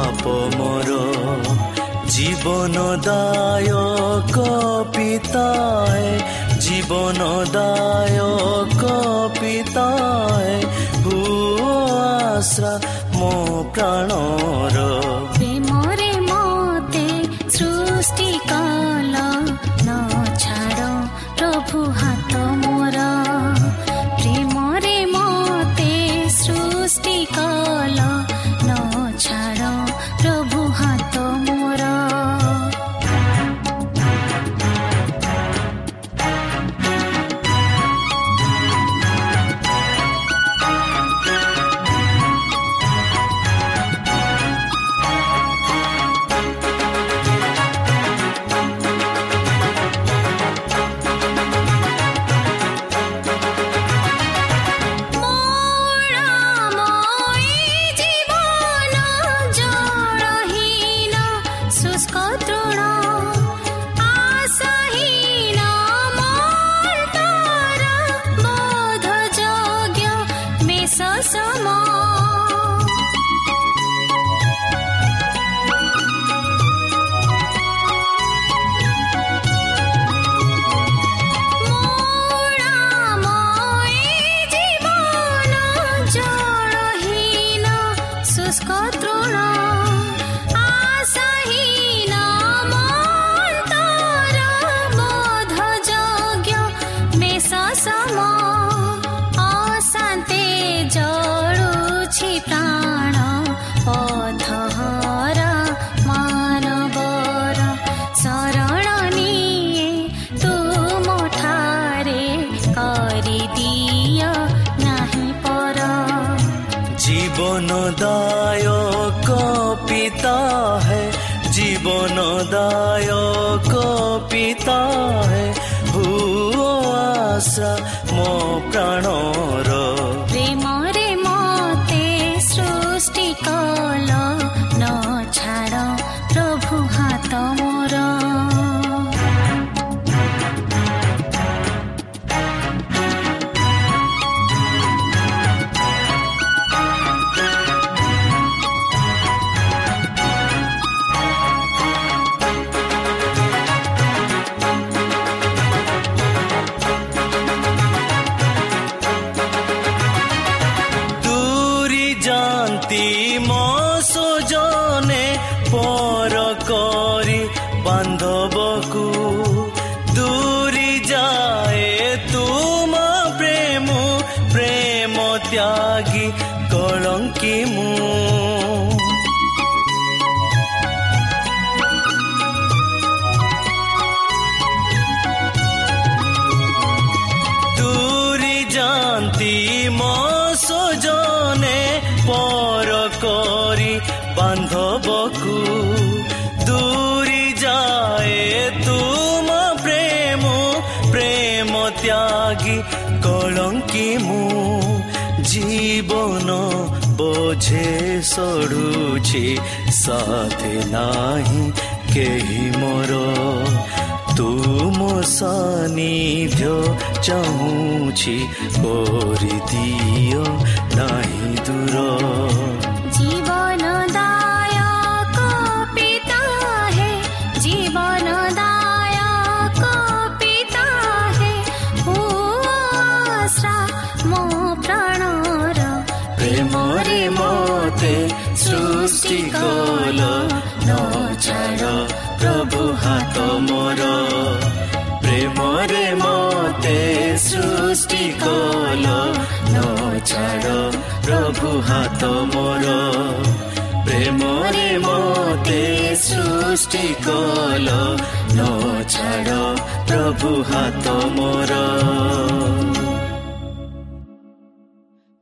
পাপ মর জীবনদায়ক পিতায় জীবনদায়ক পিতায় ভূ আশ্রা মো প্রাণর জীবনদায়ক পিতা হে জীবনদায়ক পিতা হে ভুয় আশ্রা অতি মসুজনে পর ବୋଝେ ସଢୁଛି ସାଥେ ନାହିଁ କେହି ମୋର ତୁମ ସାନିଧ୍ୟ ଚାହୁଁଛି କରିଦିଅ ନାହିଁ ଦୂର ସୃଷ୍ଟି କଲ ନ ଛାଡ଼ ପ୍ରଭୁ ହାତ ମୋର। ପ୍ରେମରେ ମତେ ସୃଷ୍ଟି କଲ ନ ଛାଡ଼ ପ୍ରଭୁ ହାତ ମୋର। ପ୍ରେମରେ ମତେ ସୃଷ୍ଟି କଲ ନ ଛାଡ଼ ପ୍ରଭୁ ହାତ ମୋର।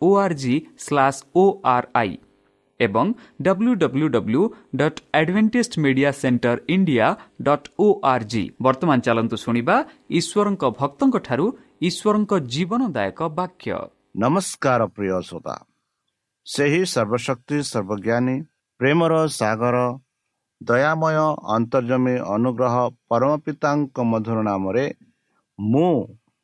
O R G slash O R I ଏବଂ W W W dot Adventist media centre India dot O R G ବର୍ତ୍ତମାନ ଚାଲନ୍ତୁ ଶୁଣିବା ଈଶ୍ୱରଙ୍କ ଭକ୍ତଙ୍କଠାରୁ ଈଶ୍ୱରଙ୍କ ଜୀବନଦାୟକ ବାକ୍ୟ। ନମସ୍କାର ପ୍ରିୟ ଶ୍ରୋତା। ସେହି ସର୍ବଶକ୍ତି ସର୍ବଜ୍ଞାନୀ ପ୍ରେମର ସାଗର ଦୟାମୟ ଅନ୍ତର୍ଜମୀ ଅନୁଗ୍ରହ ପରମ ପିତାଙ୍କ ମଧୁର ନାମରେ ମୁଁ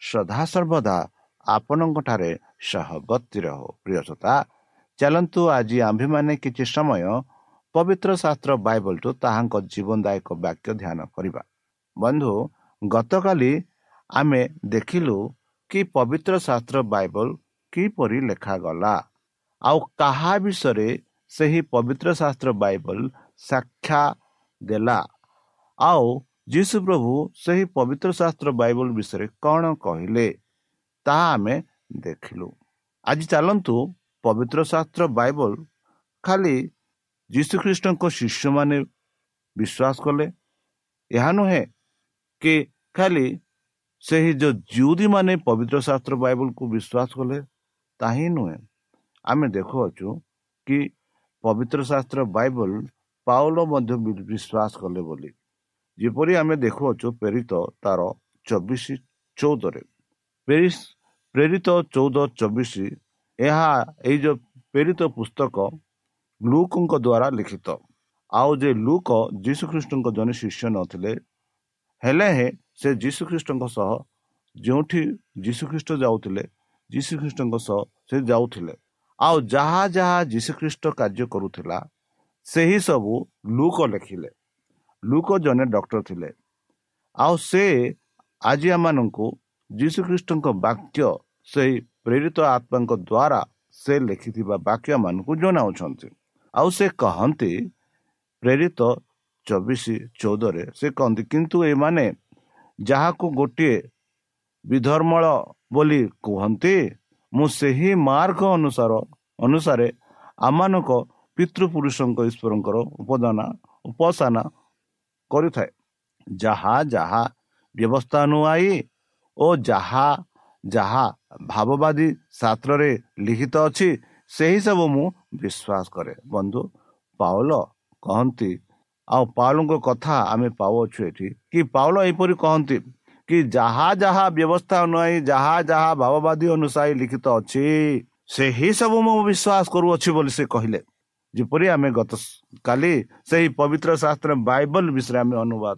ସଦାସର୍ବଦା ଆପଣଙ୍କଠାରେ ସହବର୍ତ୍ତୀ ରହୁ। ପ୍ରିୟସତା ଚାଲନ୍ତୁ ଆଜି ଆମ୍ଭେମାନେ କିଛି ସମୟ ପବିତ୍ର ଶାସ୍ତ୍ର ବାଇବଲଠୁ ତାହାଙ୍କ ଜୀବନଦାୟକ ବାକ୍ୟ ଧ୍ୟାନ କରିବା। ବନ୍ଧୁ ଗତକାଲି ଆମେ ଦେଖିଲୁ କି ପବିତ୍ର ଶାସ୍ତ୍ର ବାଇବଲ କିପରି ଲେଖାଗଲା। ଆଉ କାହା ବିଷୟରେ ସେହି ପବିତ୍ର ଶାସ୍ତ୍ର ବାଇବଲ ସାକ୍ଷା ଦେଲା। ଆଉ ଯୀଶୁ ପ୍ରଭୁ ସେହି ପବିତ୍ର ଶାସ୍ତ୍ର ବାଇବଲ ବିଷୟରେ କ'ଣ କହିଲେ ତାହା ଆମେ ଦେଖିଲୁ ଆଜି ଚାଲନ୍ତୁ ପବିତ୍ର ଶାସ୍ତ୍ର ବାଇବଲ ଖାଲି ଯୀଶୁଖ୍ରୀଷ୍ଟଙ୍କ ଶିଷ୍ୟମାନେ ବିଶ୍ୱାସ କଲେ ଏହା ନୁହେଁ କି ଖାଲି ସେହି ଯେଉଁ ଜିଉଦୀମାନେ ପବିତ୍ର ଶାସ୍ତ୍ର ବାଇବଲକୁ ବିଶ୍ୱାସ କଲେ ତାହା ହିଁ ନୁହେଁ ଆମେ ଦେଖୁଅଛୁ କି ପବିତ୍ର ଶାସ୍ତ୍ର ବାଇବଲ ପାଉଲ ମଧ୍ୟ ବିଶ୍ୱାସ କଲେ ବୋଲି ଯେପରି ଆମେ ଦେଖୁଅଛୁ ପ୍ରେରିତ ତାର ଚବିଶ ଚଉଦରେ। ପ୍ରେରିତ ଚଉଦ ଚବିଶ ଏହା ଏଇ ଯେଉଁ ପ୍ରେରିତ ପୁସ୍ତକ ଲୁକଙ୍କ ଦ୍ୱାରା ଲିଖିତ। ଆଉ ଯେ ଲୁକ ଯୀଶୁଖ୍ରୀଷ୍ଟଙ୍କ ଜଣେ ଶିଷ୍ୟ ନଥିଲେ ହେଲେ ହେଁ ସେ ଯୀଶୁଖ୍ରୀଷ୍ଟଙ୍କ ସହ ଯେଉଁଠି ଯୀଶୁଖ୍ରୀଷ୍ଟ ଯାଉଥିଲେ ଯୀଶୁଖ୍ରୀଷ୍ଟଙ୍କ ସହ ସେ ଯାଉଥିଲେ। ଆଉ ଯାହା ଯାହା ଯୀଶୁଖ୍ରୀଷ୍ଟ କାର୍ଯ୍ୟ କରୁଥିଲା ସେହି ସବୁ ଲୁକ ଲେଖିଲେ। ଲୁକ ଜଣେ ଡକ୍ଟର ଥିଲେ। ଆଉ ସେ ଆଜି ଆମମାନଙ୍କୁ ଯୀଶୁଖ୍ରୀଷ୍ଟଙ୍କ ବାକ୍ୟ ସେହି ପ୍ରେରିତ ଆତ୍ମାଙ୍କ ଦ୍ୱାରା ସେ ଲେଖିଥିବା ବାକ୍ୟ ମାନଙ୍କୁ ଜଣାଉଛନ୍ତି। ଆଉ ସେ କହନ୍ତି ପ୍ରେରିତ ଚବିଶ ଚଉଦରେ ସେ କହନ୍ତି କିନ୍ତୁ ଏମାନେ ଯାହାକୁ ଗୋଟିଏ ବିଧର୍ମଳ ବୋଲି କୁହନ୍ତି ମୁଁ ସେହି ମାର୍ଗ ଅନୁସାର ଅନୁସାରେ ଆମମାନଙ୍କ ପିତୃପୁରୁଷଙ୍କ ଈଶ୍ୱରଙ୍କର ଉପଦାନ ଉପାସନା କରିଥାଏ। ଯାହା ଯାହା ବ୍ୟବସ୍ଥା ନୁଆଇ ଓ ଯାହା ଯାହା ଭାବବାଦୀ ଶାସ୍ତ୍ରରେ ଲିଖିତ ଅଛି ସେହି ସବୁ ମୁଁ ବିଶ୍ୱାସ କରେ। ବନ୍ଧୁ ପାଉଲ କହନ୍ତି ଆଉ ପାଉଲଙ୍କ କଥା ଆମେ ପାଉଅଛୁ ଏଠି। କି ପାଉଲ ଏହିପରି କହନ୍ତି କି ଯାହା ଯାହା ବ୍ୟବସ୍ଥା ଅନୁଯାୟୀ ଯାହା ଯାହା ଭାବବାଦୀ ଅନୁସାରେ ଲିଖିତ ଅଛି ସେହି ସବୁ ମୁଁ ବିଶ୍ୱାସ କରୁଅଛି ବୋଲି ସେ କହିଲେ। ଯେପରି ଆମେ ଗତ କାଲି ସେହି ପବିତ୍ର ଶାସ୍ତ୍ର ବାଇବଲ ବିଷୟରେ ଆମେ ଅନୁବାଦ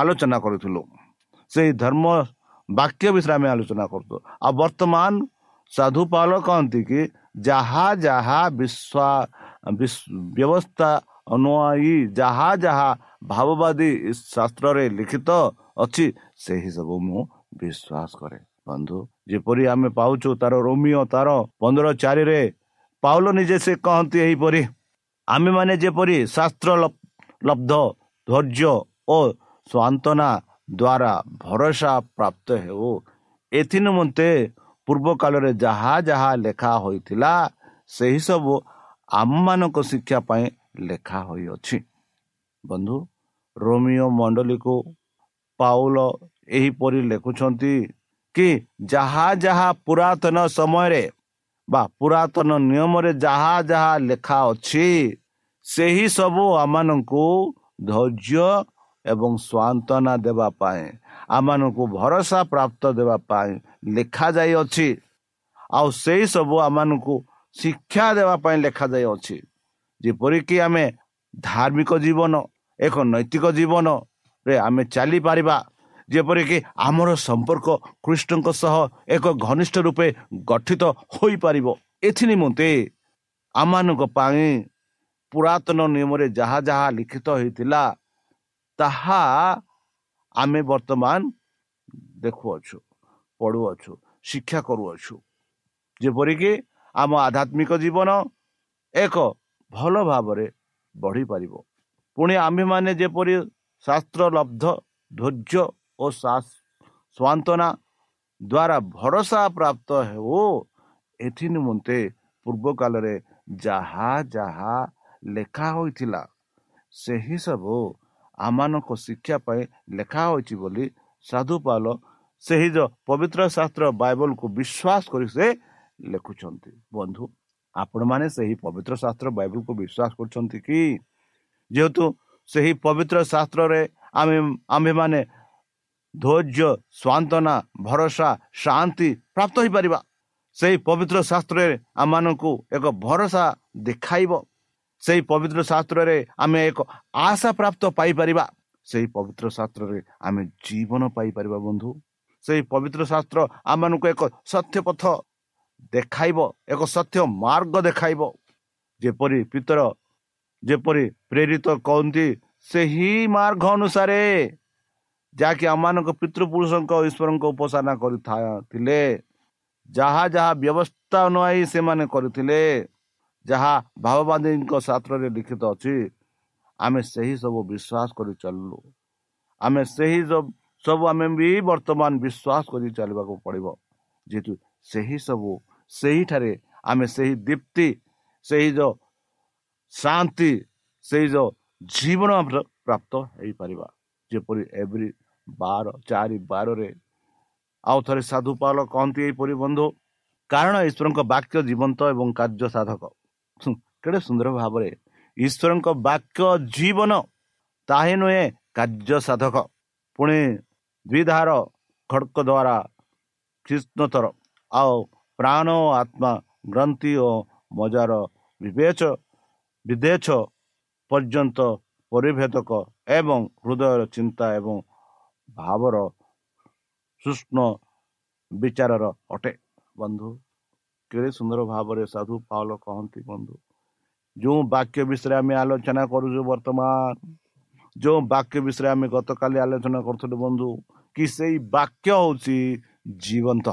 ଆଲୋଚନା କରୁଥିଲୁ। ସେହି ଧର୍ମ ବାକ୍ୟ ବିଷୟରେ ଆମେ ଆଲୋଚନା କରୁଥିଲୁ ଆଉ ବର୍ତ୍ତମାନ ସାଧୁପାଲ କହନ୍ତି କି ଯାହା ଯାହା ବିଶ୍ଵା ବ୍ୟବସ୍ଥା ଅନୁୟାୟୀ ଯାହା ଯାହା ଭାବବାଦୀ ଶାସ୍ତ୍ରରେ ଲିଖିତ ଅଛି ସେହି ସବୁ ମୁଁ ବିଶ୍ୱାସ କରେ। ବନ୍ଧୁ ଯେପରି ଆମେ ପାଉଛୁ ତାର ରୋମିଓ ତାର ପନ୍ଦର ଚାରିରେ ପାଉଲ ନିଜେ ସେ କହନ୍ତି ଏହିପରି ଆମେମାନେ ଯେପରି ଶାସ୍ତ୍ର ଲବ୍ଧ ଧୈର୍ଯ୍ୟ ଓ ସ୍ୱାନ୍ତନା ଦ୍ୱାରା ଭରସା ପ୍ରାପ୍ତ ହେଉ ଏଥି ନିମନ୍ତେ ପୂର୍ବ କାଳରେ ଯାହା ଯାହା ଲେଖା ହୋଇଥିଲା ସେହି ସବୁ ଆମମାନଙ୍କ ଶିକ୍ଷା ପାଇଁ ଲେଖା ହୋଇଅଛି। ବନ୍ଧୁ ରୋମିଓ ମଣ୍ଡଳୀକୁ ପାଉଲ ଏହିପରି ଲେଖୁଛନ୍ତି କି ଯାହା ଯାହା ପୁରାତନ ସମୟରେ ବା ପୁରାତନ ନିୟମରେ ଯାହା ଯାହା ଲେଖା ଅଛି ସେହି ସବୁ ଆମମାନଙ୍କୁ ଧୈର୍ଯ୍ୟ ଏବଂ ସ୍ୱାନ୍ତନା ଦେବା ପାଇଁ ଆମମାନଙ୍କୁ ଭରସା ପ୍ରାପ୍ତ ଦେବା ପାଇଁ ଲେଖାଯାଇଅଛି। ଆଉ ସେହି ସବୁ ଆମମାନଙ୍କୁ ଶିକ୍ଷା ଦେବା ପାଇଁ ଲେଖାଯାଇଅଛି। ଯେପରିକି ଆମେ ଧାର୍ମିକ ଜୀବନ ଏକ ନୈତିକ ଜୀବନରେ ଆମେ ଚାଲିପାରିବା ଯେପରିକି ଆମର ସମ୍ପର୍କ କୃଷ୍ଣଙ୍କ ସହ ଏକ ଘନିଷ୍ଠ ରୂପେ ଗଠିତ ହୋଇପାରିବ। ଏଥି ନିମନ୍ତେ ଆମମାନଙ୍କ ପାଇଁ ପୁରାତନ ନିୟମରେ ଯାହା ଯାହା ଲିଖିତ ହେଇଥିଲା ତାହା ଆମେ ବର୍ତ୍ତମାନ ଦେଖୁଅଛୁ ପଢ଼ୁଅଛୁ ଶିକ୍ଷା କରୁଅଛୁ। ଯେପରିକି ଆମ ଆଧ୍ୟାତ୍ମିକ ଜୀବନ ଏକ ଭଲ ଭାବରେ ବଢ଼ିପାରିବ। ପୁଣି ଆମ୍ଭେମାନେ ଯେପରି ଶାସ୍ତ୍ର ଲବ୍ଧ ଧୈର୍ଯ୍ୟ ଓ ସ୍ୱାନ୍ତନା ଦ୍ୱାରା ଭରସା ପ୍ରାପ୍ତ ହେଉ ଏଥି ନିମନ୍ତେ ପୂର୍ବ କାଳରେ ଯାହା ଯାହା ଲେଖା ହୋଇଥିଲା ସେହି ସବୁ ଆମମାନଙ୍କ ଶିକ୍ଷା ପାଇଁ ଲେଖା ହୋଇଛି ବୋଲି ସାଧୁପାଲ ସେହି ଯେଉଁ ପବିତ୍ର ଶାସ୍ତ୍ର ବାଇବଲକୁ ବିଶ୍ୱାସ କରି ସେ ଲେଖୁଛନ୍ତି ବନ୍ଧୁ ଆପଣମାନେ ସେହି ପବିତ୍ର ଶାସ୍ତ୍ର ବାଇବଲକୁ ବିଶ୍ୱାସ କରୁଛନ୍ତି କି ଯେହେତୁ ସେହି ପବିତ୍ର ଶାସ୍ତ୍ରରେ ଆମେ ଆମ୍ଭେମାନେ ଧୈର୍ଯ୍ୟ ସ୍ୱାନ୍ତନା ଭରସା ଶାନ୍ତି ପ୍ରାପ୍ତ ହୋଇପାରିବା। ସେହି ପବିତ୍ର ଶାସ୍ତ୍ରରେ ଆମମାନଙ୍କୁ ଏକ ଭରସା ଦେଖାଇବ। ସେହି ପବିତ୍ର ଶାସ୍ତ୍ରରେ ଆମେ ଏକ ଆଶା ପ୍ରାପ୍ତ ପାଇପାରିବା। ସେହି ପବିତ୍ର ଶାସ୍ତ୍ରରେ ଆମେ ଜୀବନ ପାଇପାରିବା ବନ୍ଧୁ। ସେହି ପବିତ୍ର ଶାସ୍ତ୍ର ଆମମାନଙ୍କୁ ଏକ ସତ୍ୟ ପଥ ଦେଖାଇବ ଏକ ସତ୍ୟ ମାର୍ଗ ଦେଖାଇବ। ଯେପରି ପିତର ଯେପରି ପ୍ରେରିତ କହନ୍ତି ସେହି ମାର୍ଗ ଅନୁସାରେ ଯାହାକି ଆମମାନଙ୍କ ପିତୃପୁରୁଷଙ୍କ ଈଶ୍ୱରଙ୍କ ଉପାସନା କରିଥିଲେ ଯାହା ଯାହା ବ୍ୟବସ୍ଥା ଅନୁଆଇ ସେମାନେ କରିଥିଲେ ଯାହା ଭାବବାଦୀଙ୍କ ଶାସ୍ତ୍ରରେ ଲିଖିତ ଅଛି ଆମେ ସେହି ସବୁ ବିଶ୍ୱାସ କରି ଚାଲିଲୁ ଆମେ ସେହି ସବୁ ଆମେ ବି ବର୍ତ୍ତମାନ ବିଶ୍ୱାସ କରି ଚାଲିବାକୁ ପଡ଼ିବ ଯେହେତୁ ସେହି ସବୁ ସେହିଠାରେ ଆମେ ସେହି ଦୀପ୍ତି ସେହି ଯେଉଁ ଶାନ୍ତି ସେଇ ଯେଉଁ ଜୀବନ ପ୍ରାପ୍ତ ହେଇପାରିବା ଯେପରି ଏଭ୍ରି ବାର ଚାରି ବାରରେ ଆଉ ଥରେ ସାଧୁପାଲ କହନ୍ତି ଏହିପରି ବନ୍ଧୁ କାରଣ ଈଶ୍ୱରଙ୍କ ବାକ୍ୟ ଜୀବନ୍ତ ଏବଂ କାର୍ଯ୍ୟ ସାଧକ। କେଡ଼େ ସୁନ୍ଦର ଭାବରେ ଈଶ୍ୱରଙ୍କ ବାକ୍ୟ ଜୀବନ ତାହିଁ ନୁହେଁ କାର୍ଯ୍ୟ ସାଧକ। ପୁଣି ଦ୍ୱିଧାର ଖଡ଼କ ଦ୍ୱାରା ଖ୍ରୀଷ୍ଣତର ଆଉ ପ୍ରାଣ ଓ ଆତ୍ମା ଗ୍ରନ୍ଥି ଓ ମଜାର ବିବେଚ ବିଦେଶ ପର୍ଯ୍ୟନ୍ତ ପରିଭେଦକ ଏବଂ ହୃଦୟର ଚିନ୍ତା ଏବଂ ଭାବର ସୂକ୍ଷ୍ମ ବିଚାରର ଅଟେ। ବନ୍ଧୁ କେଡ଼େ ସୁନ୍ଦର ଭାବରେ ସାଧୁ ପାଉଲ କହନ୍ତି ବନ୍ଧୁ ଯେଉଁ ବାକ୍ୟ ବିଷୟରେ ଆମେ ଆଲୋଚନା କରୁଛୁ ବର୍ତ୍ତମାନ ଯେଉଁ ବାକ୍ୟ ବିଷୟରେ ଆମେ ଗତକାଲି ଆଲୋଚନା କରୁଥିଲୁ ବନ୍ଧୁ କି ସେଇ ବାକ୍ୟ ହେଉଛି ଜୀବନ୍ତ।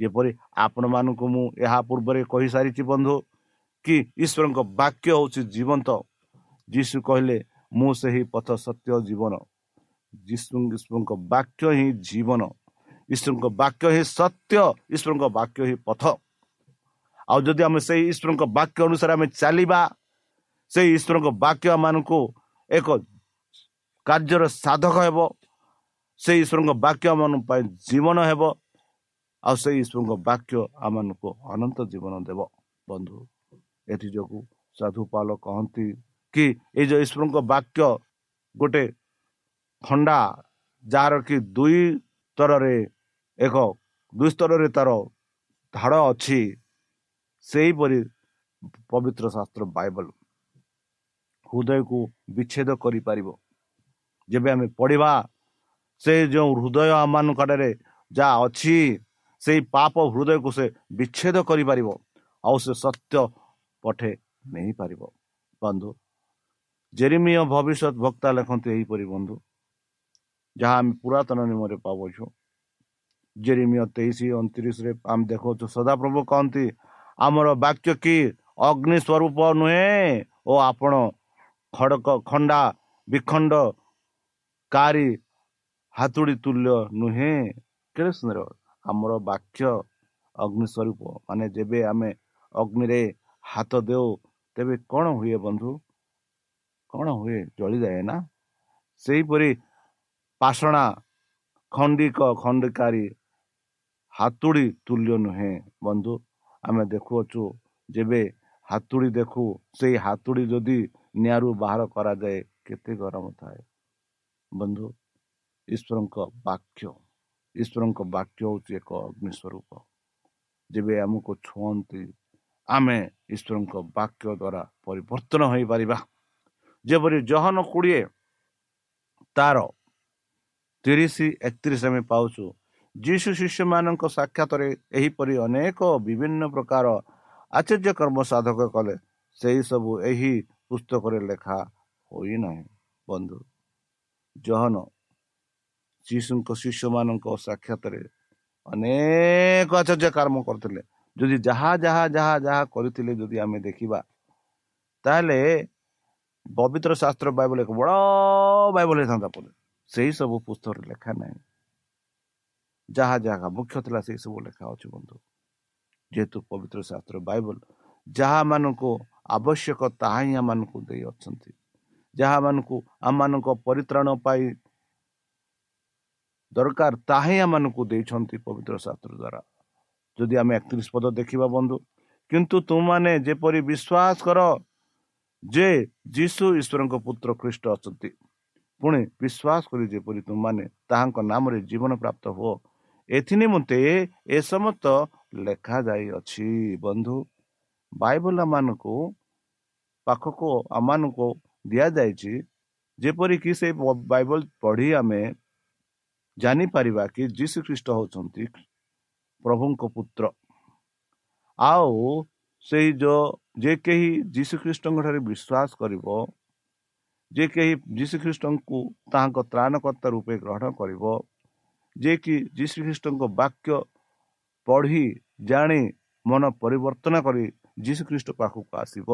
ଯେପରି ଆପଣମାନଙ୍କୁ ମୁଁ ଏହା ପୂର୍ବରେ କହିସାରିଛି ବନ୍ଧୁ କି ଈଶ୍ୱରଙ୍କ ବାକ୍ୟ ହେଉଛି ଜୀବନ୍ତ। ଯୀଶୁ କହିଲେ ମୁଁ ସେହି ପଥ ସତ୍ୟ ଜୀବନ ଯୀଶୁ ଈଶ୍ୱରଙ୍କ ବାକ୍ୟ ହିଁ ଜୀବନ ଈଶ୍ୱରଙ୍କ ବାକ୍ୟ ହିଁ ସତ୍ୟ ଈଶ୍ୱରଙ୍କ ବାକ୍ୟ ହିଁ ପଥ। ଆଉ ଯଦି ଆମେ ସେଇ ଈଶ୍ୱରଙ୍କ ବାକ୍ୟ ଅନୁସାରେ ଆମେ ଚାଲିବା ସେଇ ଈଶ୍ୱରଙ୍କ ବାକ୍ୟ ମାନଙ୍କୁ ଏକ କାର୍ଯ୍ୟର ସାଧକ ହେବ ସେଇ ଈଶ୍ୱରଙ୍କ ବାକ୍ୟ ଆମମାନଙ୍କ ପାଇଁ ଜୀବନ ହେବ ଆଉ ସେଇ ଈଶ୍ୱରଙ୍କ ବାକ୍ୟ ଆମମାନଙ୍କୁ ଅନନ୍ତ ଜୀବନ ଦେବ। ବନ୍ଧୁ ଏଥି ଯୋଗୁଁ ସାଧୁପାଲ କହନ୍ତି କି ଏଇ ଯେଉଁ ଈଶ୍ୱରଙ୍କ ବାକ୍ୟ ଗୋଟେ ଖଣ୍ଡା ଯାହାର କି ଦୁଇ ସ୍ତରରେ ଏକ ଦୁଇ ସ୍ତରରେ ତାର ଧାଡ଼ ଅଛି ସେହିପରି ପବିତ୍ର ଶାସ୍ତ୍ର ବାଇବଲ ହୃଦୟକୁ ବିଚ୍ଛେଦ କରିପାରିବ। ଯେବେ ଆମେ ପଢ଼ିବା ସେ ଯେଉଁ ହୃଦୟ ଆମମାନଙ୍କଠାରେ ଯାହା ଅଛି ସେଇ ପାପ ହୃଦୟକୁ ସେ ବିଚ୍ଛେଦ କରିପାରିବ ଆଉ ସେ ସତ୍ୟ ପଠେ ନେଇପାରିବ। ବନ୍ଧୁ ଜେରିମିୟ ଭବିଷ୍ୟତ ବକ୍ତା ଲେଖନ୍ତି ଏହିପରି ବନ୍ଧୁ। ଯାହା ଆମେ ପୁରାତନ ନିମରେ ପାଉଛୁ ଜେରିମିୟ ତେଇଶ ଅଣତିରିଶରେ ଆମେ ଦେଖାଉଛୁ ସଦାପ୍ରଭୁ କହନ୍ତି ଆମର ବାକ୍ୟ କି ଅଗ୍ନି ସ୍ୱରୂପ ନୁହେଁ ଓ ଆପଣ ଖଡ଼କ ଖଣ୍ଡା ବିଖଣ୍ଡ କାରି ହାତୁଡ଼ି ତୁଲ୍ୟ ନୁହେଁ। କେତେ ସୁନ୍ଦର ଆମର ବାକ୍ୟ ଅଗ୍ନି ସ୍ୱରୂପ। ମାନେ ଯେବେ ଆମେ ଅଗ୍ନିରେ ହାତ ଦେଉ ତେବେ କ'ଣ ହୁଏ ବନ୍ଧୁ? କ'ଣ ହୁଏ? ଜଳିଯାଏ ନା? ସେହିପରି ପାଷଣା ଖଣ୍ଡିକ ଖଣ୍ଡିକାରୀ ହାତୁଡ଼ି ତୁଲ୍ୟ ନୁହେଁ। ବନ୍ଧୁ ଆମେ ଦେଖୁଅଛୁ ଯେବେ ହାତୁଡ଼ି ଦେଖୁ ସେଇ ହାତୁଡ଼ି ଯଦି ନିଆଁରୁ ବାହାର କରାଯାଏ କେତେ ଗରମ ଥାଏ। ବନ୍ଧୁ ଈଶ୍ୱରଙ୍କ ବାକ୍ୟ ଈଶ୍ୱରଙ୍କ ବାକ୍ୟ ହେଉଛି ଏକ ଅଗ୍ନି ସ୍ୱରୂପ ଯେବେ ଆମକୁ ଛୁଅନ୍ତି ଆମେ ଈଶ୍ୱରଙ୍କ ବାକ୍ୟ ଦ୍ୱାରା ପରିବର୍ତ୍ତନ ହୋଇପାରିବା। ଯେପରି ଜହନ କୋଡ଼ିଏ ତାର ତିରିଶ ଏକତିରିଶ ଆମେ ପାଉଛୁ। ଯୀଶୁ ଶିଷ୍ୟମାନଙ୍କ ସାକ୍ଷାତରେ ଏହିପରି ଅନେକ ବିଭିନ୍ନ ପ୍ରକାର ଆଶ୍ଚର୍ଯ୍ୟ କର୍ମ ସାଧକ କଲେ। ସେହି ସବୁ ଏହି ପୁସ୍ତକରେ ଲେଖା ହୋଇନାହିଁ। ବନ୍ଧୁ ଜହନ ଯୀଶୁଙ୍କ ଶିଷ୍ୟମାନଙ୍କ ସାକ୍ଷାତରେ ଅନେକ ଆଶ୍ଚର୍ଯ୍ୟ କର୍ମ କରିଥିଲେ। ଯଦି ଯାହା ଯାହା ଯାହା ଯାହା କରିଥିଲେ ଯଦି ଆମେ ଦେଖିବା ତାହେଲେ ପବିତ୍ର ଶାସ୍ତ୍ର ବାଇବଲ ଏକ ବଡ଼ ବାଇବଲ ହେଇଥାନ୍ତା ପରେ ସେହି ସବୁ ପୁସ୍ତକରେ ଲେଖା ନାହିଁ। ଯାହା ଯାହା ମୁଖ୍ୟ ଥିଲା ସେଇ ସବୁ ଲେଖା ଅଛି ବନ୍ଧୁ। ଯେହେତୁ ପବିତ୍ର ଶାସ୍ତ୍ର ବାଇବଲ ଯାହାମାନଙ୍କୁ ଆବଶ୍ୟକ ତାହା ହିଁ ଆମମାନଙ୍କୁ ଦେଇ ଅଛନ୍ତି। ଯାହାମାନଙ୍କୁ ଆମମାନଙ୍କ ପରିତ୍ରାଣ ପାଇଁ ଦରକାର ତାହା ହିଁ ଆମମାନଙ୍କୁ ଦେଇଛନ୍ତି ପବିତ୍ର ଶାସ୍ତ୍ର ଦ୍ୱାରା ଯଦି ଆମେ ଏକତିରିଶ ପଦ ଦେଖିବା ବନ୍ଧୁ କିନ୍ତୁ ତୁମମାନେ ଯେପରି ବିଶ୍ୱାସ କର ଯେ ଯୀଶୁ ଈଶ୍ୱରଙ୍କ ପୁତ୍ର ଖ୍ରୀଷ୍ଟ ଅଛନ୍ତି। ପୁଣି ବିଶ୍ୱାସ କରି ଯେପରି ତୁମମାନେ ତାହାଙ୍କ ନାମରେ ଜୀବନ ପ୍ରାପ୍ତ ହୁଅ ଏଥି ନିମନ୍ତେ ଏ ସମସ୍ତ ଲେଖାଯାଇଅଛି ବନ୍ଧୁ। ବାଇବଲ ମାନଙ୍କୁ ପାଖକୁ ଆମମାନଙ୍କୁ ଦିଆଯାଇଛି ଯେପରିକି ସେ ବାଇବଲ ପଢ଼ି ଆମେ ଜାଣିପାରିବା କି ଯୀଶୁ ଖ୍ରୀଷ୍ଟ ହେଉଛନ୍ତି ପ୍ରଭୁଙ୍କ ପୁତ୍ର। ଆଉ ସେଇ ଯେ କେହି ଯୀଶୁଖ୍ରୀଷ୍ଟଙ୍କ ଠାରେ ବିଶ୍ୱାସ କରିବ ଯେ କେହି ଯୀଶୁଖ୍ରୀଷ୍ଟଙ୍କୁ ତାହାଙ୍କ ତ୍ରାଣକର୍ତ୍ତା ରୂପେ ଗ୍ରହଣ କରିବ ଯେ କି ଯୀଶୁଖ୍ରୀଷ୍ଟଙ୍କ ବାକ୍ୟ ପଢ଼ି ଜାଣି ମନ ପରିବର୍ତ୍ତନ କରି ଯୀଶୁଖ୍ରୀଷ୍ଟ ପାଖକୁ ଆସିବ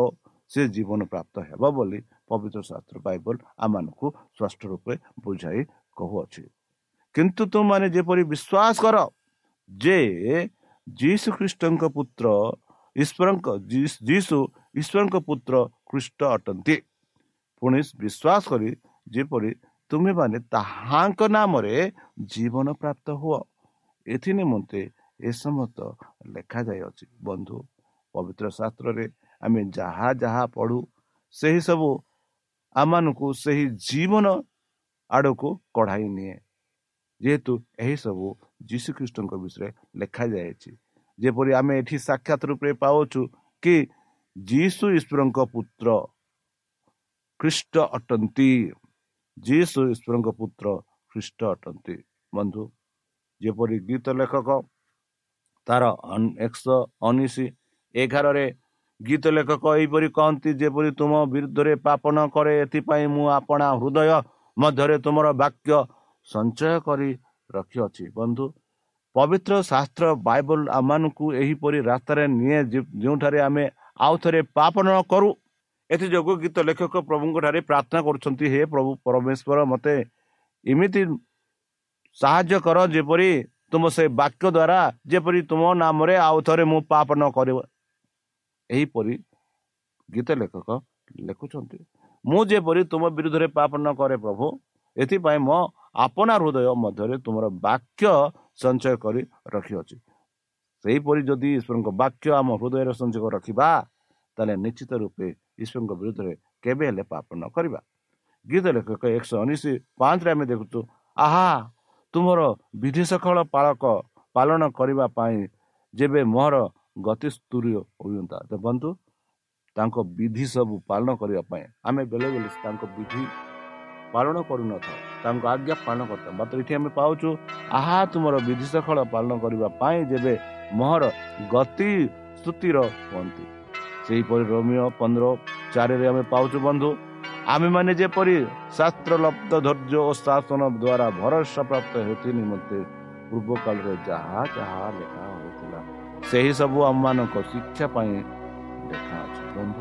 ସେ ଜୀବନ ପ୍ରାପ୍ତ ହେବ ବୋଲି ପବିତ୍ର ଶାସ୍ତ୍ର ବାଇବଲ ଆମମାନଙ୍କୁ ସ୍ପଷ୍ଟ ରୂପେ ବୁଝାଇ କହୁଅଛି। କିନ୍ତୁ ତୁମମାନେ ଯେପରି ବିଶ୍ୱାସ କର ଯେ ଯୀଶୁ ଖ୍ରୀଷ୍ଟଙ୍କ ପୁତ୍ର ଈଶ୍ୱରଙ୍କ ଯୀଶୁ ଈଶ୍ୱରଙ୍କ ପୁତ୍ର ଖ୍ରୀଷ୍ଟ ଅଟନ୍ତି। ପୁଣି ବିଶ୍ୱାସ କରି ଯେପରି ତୁମେମାନେ ତାହାଙ୍କ ନାମରେ ଜୀବନ ପ୍ରାପ୍ତ ହୁଅ ଏଥି ନିମନ୍ତେ ଏ ସମସ୍ତ ଲେଖାଯାଇଅଛି ବନ୍ଧୁ ପବିତ୍ର ଶାସ୍ତ୍ରରେ ଆମେ ଯାହା ଯାହା ପଢ଼ୁ ସେହି ସବୁ ଆମମାନଙ୍କୁ ସେହି ଜୀବନ ଆଡ଼କୁ କଢ଼ାଇ ନିଏ। ଯେହେତୁ ଏହିସବୁ ଯୀଶୁଖ୍ରୀଷ୍ଟଙ୍କ ବିଷୟରେ ଲେଖାଯାଇଛି। ଯେପରି ଆମେ ଏଠି ସାକ୍ଷାତ ରୂପରେ ପାଉଛୁ କି ଯୀଶୁ ଈଶ୍ୱରଙ୍କ ପୁତ୍ର ଖ୍ରୀଷ୍ଟ ଅଟନ୍ତି। ଯୀଶୁ ଈଶ୍ୱରଙ୍କ ପୁତ୍ର ଖ୍ରୀଷ୍ଟ ଅଟନ୍ତି। ବନ୍ଧୁ ଯେପରି ଗୀତ ଲେଖକ ତାର ଏକଶହ ଉଣେଇଶ ଏଗାରରେ ଗୀତ ଲେଖକ ଏହିପରି କହନ୍ତି ଯେପରି ତୁମ ବିରୁଦ୍ଧରେ ପାପନ କରେ ଏଥିପାଇଁ ମୁଁ ଆପଣା ହୃଦୟ ମଧ୍ୟରେ ତୁମର ବାକ୍ୟ ସଞ୍ଚୟ କରି ରଖିଅଛି। ବନ୍ଧୁ ପବିତ୍ର ଶାସ୍ତ୍ର ବାଇବଲ ଆମମାନଙ୍କୁ ଏହିପରି ରାସ୍ତାରେ ନିଏ ଯେଉଁଠାରେ ଆମେ ଆଉ ଥରେ ପାପନ କରୁ। ଏଥିଯୋଗୁଁ ଗୀତ ଲେଖକ ପ୍ରଭୁଙ୍କ ଠାରେ ପ୍ରାର୍ଥନା କରୁଛନ୍ତି ହେ ପ୍ରଭୁ ପରମେଶ୍ୱର ମୋତେ ଏମିତି ସାହାଯ୍ୟ କର ଯେପରି ତୁମ ସେ ବାକ୍ୟ ଦ୍ୱାରା ଯେପରି ତୁମ ନାମରେ ଆଉ ଥରେ ମୁଁ ପାପ ନ କରିବ। ଏହିପରି ଗୀତ ଲେଖକ ଲେଖୁଛନ୍ତି ମୁଁ ଯେପରି ତୁମ ବିରୁଦ୍ଧରେ ପାପ ନ କରେ ପ୍ରଭୁ ଏଥିପାଇଁ ମୋ ଆପଣା ହୃଦୟ ମଧ୍ୟରେ ତୁମର ବାକ୍ୟ ସଞ୍ଚୟ କରି ରଖିଅଛି। ସେହିପରି ଯଦି ଈଶ୍ୱରଙ୍କ ବାକ୍ୟ ଆମ ହୃଦୟରେ ସଞ୍ଚୟ ରଖିବା ତାହେଲେ ନିଶ୍ଚିତ ରୂପେ ଈଶ୍ୱରଙ୍କ ବିରୁଦ୍ଧରେ କେବେ ହେଲେ ପାପ ନ କରିବା। ଗୀତ ଲେଖକ ଏକଶହ ଉଣେଇଶ ପାଞ୍ଚରେ ଆମେ ଦେଖୁଛୁ ଆହା ତୁମର ବିଧି ସକଳ ପାଳକ ପାଳନ କରିବା ପାଇଁ ଯେବେ ମୋହର ଗତିସ୍ତୁରୀୟ ହୁଅନ୍ତା ଦେଖନ୍ତୁ ତାଙ୍କ ବିଧି ସବୁ ପାଳନ କରିବା ପାଇଁ ଆମେ ବେଳେ ବେଳେ ତାଙ୍କ ବିଧି ପାଳନ କରୁନଥାଉ। ତାଙ୍କ ଆଜ୍ଞା ପାଳନ କରିଥାଉ। ମାତ୍ର ଏଠି ଆମେ ପାଉଛୁ ଆହା ତୁମର ବିଧି ସକଳ ପାଳନ କରିବା ପାଇଁ ଯେବେ ମୋହର ଗତି ସ୍ତୁତିର ହୁଅନ୍ତି। ସେହିପରି ରୋମିଓ ପନ୍ଦର ଚାରିରେ ଆମେ ପାଉଛୁ ବନ୍ଧୁ ଆମେମାନେ ଯେପରି ଶାସ୍ତ୍ର ଲବ୍ଧ ଧୈର୍ଯ୍ୟ ଓ ଶାସନ ଦ୍ୱାରା ଭରସା ପ୍ରାପ୍ତ ହେତୁ ନିମନ୍ତେ ପୂର୍ବ କାଳରେ ଯାହା ଯାହା ଲେଖା ହୋଇଥିଲା ସେହି ସବୁ ଆମମାନଙ୍କ ଶିକ୍ଷା ପାଇଁ ଲେଖା ଅଛି। ବନ୍ଧୁ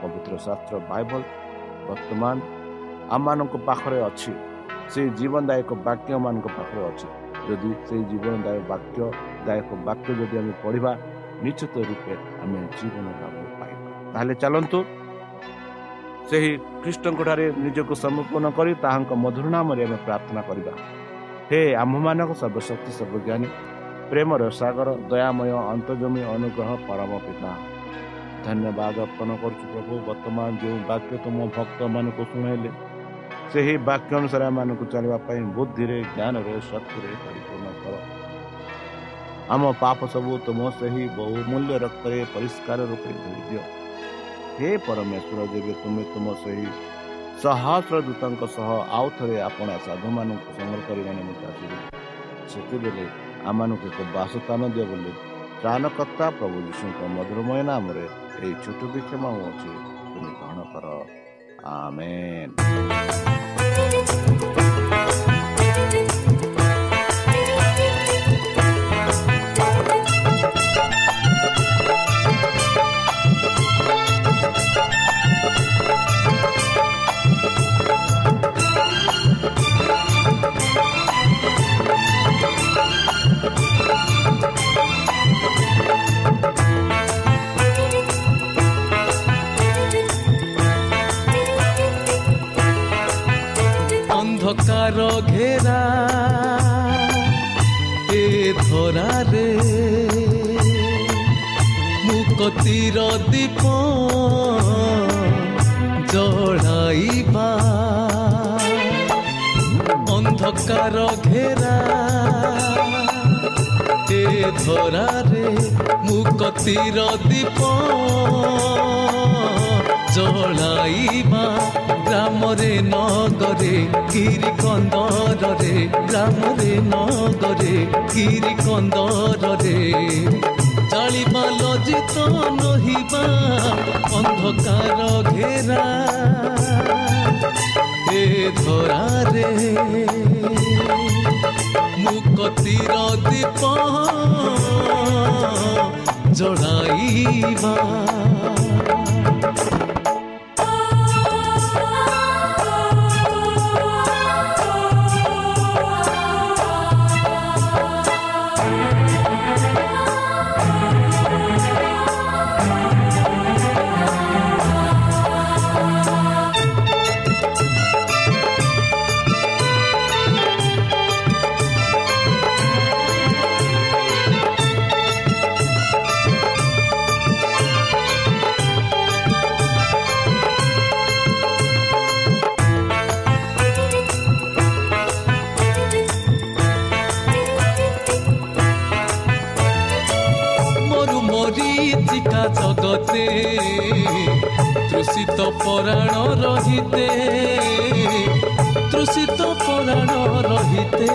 ପବିତ୍ର ଶାସ୍ତ୍ର ବାଇବଲ ବର୍ତ୍ତମାନ ଆମମାନଙ୍କ ପାଖରେ ଅଛି। ସେଇ ଜୀବନଦାୟକ ବାକ୍ୟ ମାନଙ୍କ ପାଖରେ ଅଛି। ଯଦି ସେଇ ଜୀବନଦାୟକ ବାକ୍ୟ ଦାୟକ ବାକ୍ୟ ଯଦି ଆମେ ପଢ଼ିବା ନିଶ୍ଚିତ ରୂପେ ଆମେ ଜୀବନ ଲାଭ ପାଇବା। ତାହେଲେ ଚାଲନ୍ତୁ। ସେହି ଖ୍ରୀଷ୍ଟଙ୍କଠାରେ ନିଜକୁ ସମର୍ପଣ କରି ତାହାଙ୍କ ମଧୁର ନାମରେ ଆମେ ପ୍ରାର୍ଥନା କରିବା। ହେ ଆମ୍ଭମାନଙ୍କ ସର୍ବଶକ୍ତି ସର୍ବଜ୍ଞାନୀ ପ୍ରେମର ସାଗର ଦୟାମୟ ଅନ୍ତର୍ଜମୀ ଅନୁଗ୍ରହ ପରମ ପିତା। ଧନ୍ୟବାଦ ଅର୍ପଣ କରୁଛୁ ପ୍ରଭୁ। ବର୍ତ୍ତମାନ ଯେଉଁ ବାକ୍ୟ ତୁମ ଭକ୍ତମାନଙ୍କୁ ଶୁଣାଇଲେ ସେହି ବାକ୍ୟ ଅନୁସାରେ ଆମମାନଙ୍କୁ ଚାଲିବା ପାଇଁ ବୁଦ୍ଧିରେ ଜ୍ଞାନରେ ଶକ୍ତିରେ ପରିପୂର୍ଣ୍ଣ କର ଆମ ପାପ ସବୁ ତୁମ ସେହି ବହୁମୂଲ୍ୟ ରକ୍ତରେ ପରିଷ୍କାର ରୂପେ ଧୋଇ ଦିଅ ହେ ପରମେଶ୍ୱର ଯେବେ ତୁମେ ତୁମ ସେହି ସହସ୍ର ଦୂତଙ୍କ ସହ ଆଉ ଥରେ ଆପଣା ସାଧୁମାନଙ୍କୁ ସଂଗ୍ରହ କରିବା ନିମନ୍ତେ ଆସିବେ ସେତେବେଳେ ଆମମାନଙ୍କୁ ଏକ ବାସସ୍ଥାନ ଦିଅ ବୋଲି ତ୍ରାଣକର୍ତ୍ତା ପ୍ରଭୁ ଯୀଶୁଙ୍କ ମଧୁରମୟ ନାମରେ ଏହି ଛୋଟ ବିକ୍ଷମ ଅଛି ତୁମେ ଗ୍ରହଣ କର। Amén. গ্রামরে নগরে গিরিকন্দরে গ্রামরে নগরে গিরিকন্দরে চালিবা লজিত নহিবা অন্ধকার ঘেরা এ ধরারে মুকতির দীপ জড়াইবা ଶୀତ ପରାଣ ରହିତେ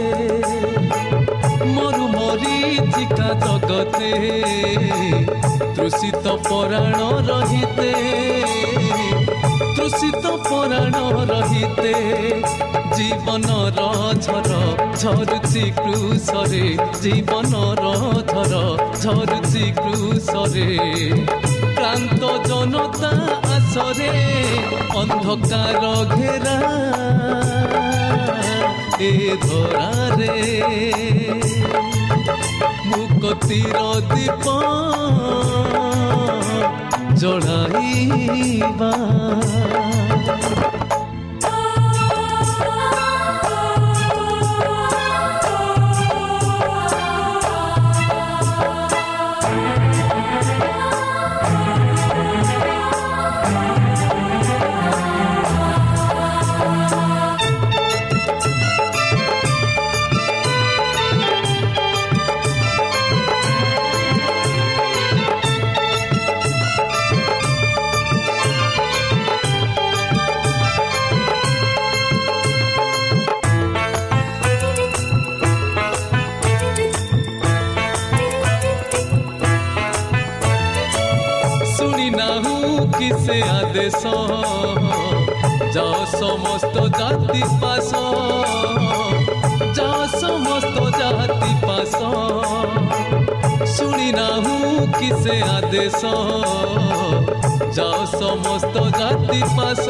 ମରୁ ମରିଚିକା ଜଗତେ ତୃଷିତ ପରାଣ ରହିତେ ତୃଷିତ ପରାଣ ରହିତେ ଜୀବନର ଝର ଝରୁଛି କୃଷରେ। ଜୀବନର ଝର ଝରୁଛି କୃଷରେ। ক্লান্ত জনতা আসরে অন্ধকার ঘেরা। এ ধরারে মুকতির দীপ জড়াইবা কি সে আদেশ যাও সমস্ত জাতি পাশ যাও সমস্ত জাতি পাশ শুনি নাহু কি সে আদেশ যাও সমস্ত জাতি পাশ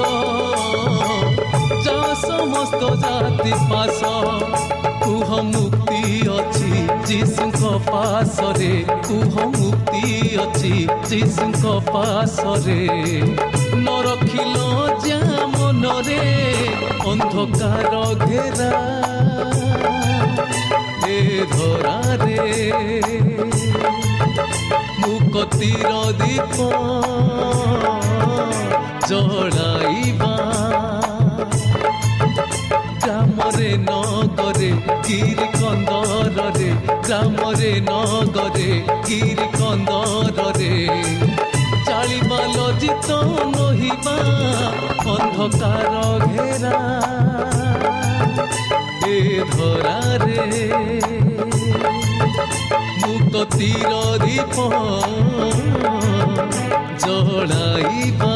যাও সমস্ত জাতি পাশ କୁହ ମୁକ୍ତି ଅଛି ଯୀଶୁଙ୍କ ପାଶରେ କୁହ ମୁକ୍ତି ଅଛି ଯୀଶୁଙ୍କ ପାଶରେ। ନ ରଖିଲ ଯା ମନରେ ଅନ୍ଧକାର ଘେରା। ଏ ଧରାରେ। ମୁକତିର ଦୀପ ଜଳାଇବା। ଗ୍ରାମରେ ନଗରେ নগরে কন্দরে গ্রামরে, নগরে কির কন্দরে চালিবা লজিত নহিবা অন্ধকার ঘেরা এ ধরারে। মুক্ত তীর দীপ জড়াইবা।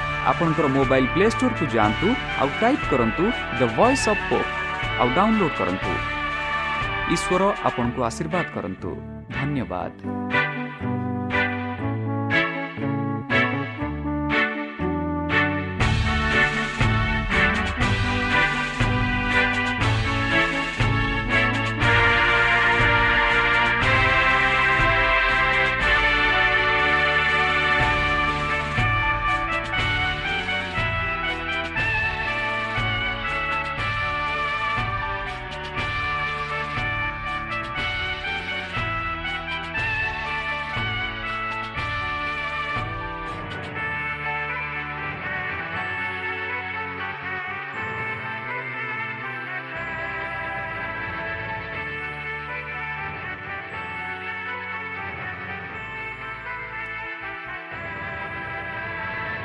ଆପଣଙ୍କର ମୋବାଇଲ୍ ପ୍ଲେ ଷ୍ଟୋରକୁ ଯାଆନ୍ତୁ ଆଉ ଟାଇପ୍ କରନ୍ତୁ ଦ ଭଏସ୍ ଅଫ୍ ପୋପ୍ ଆଉ ଡାଉନଲୋଡ୍ କରନ୍ତୁ। ଈଶ୍ୱର ଆପଣଙ୍କୁ ଆଶୀର୍ବାଦ କରନ୍ତୁ। ଧନ୍ୟବାଦ।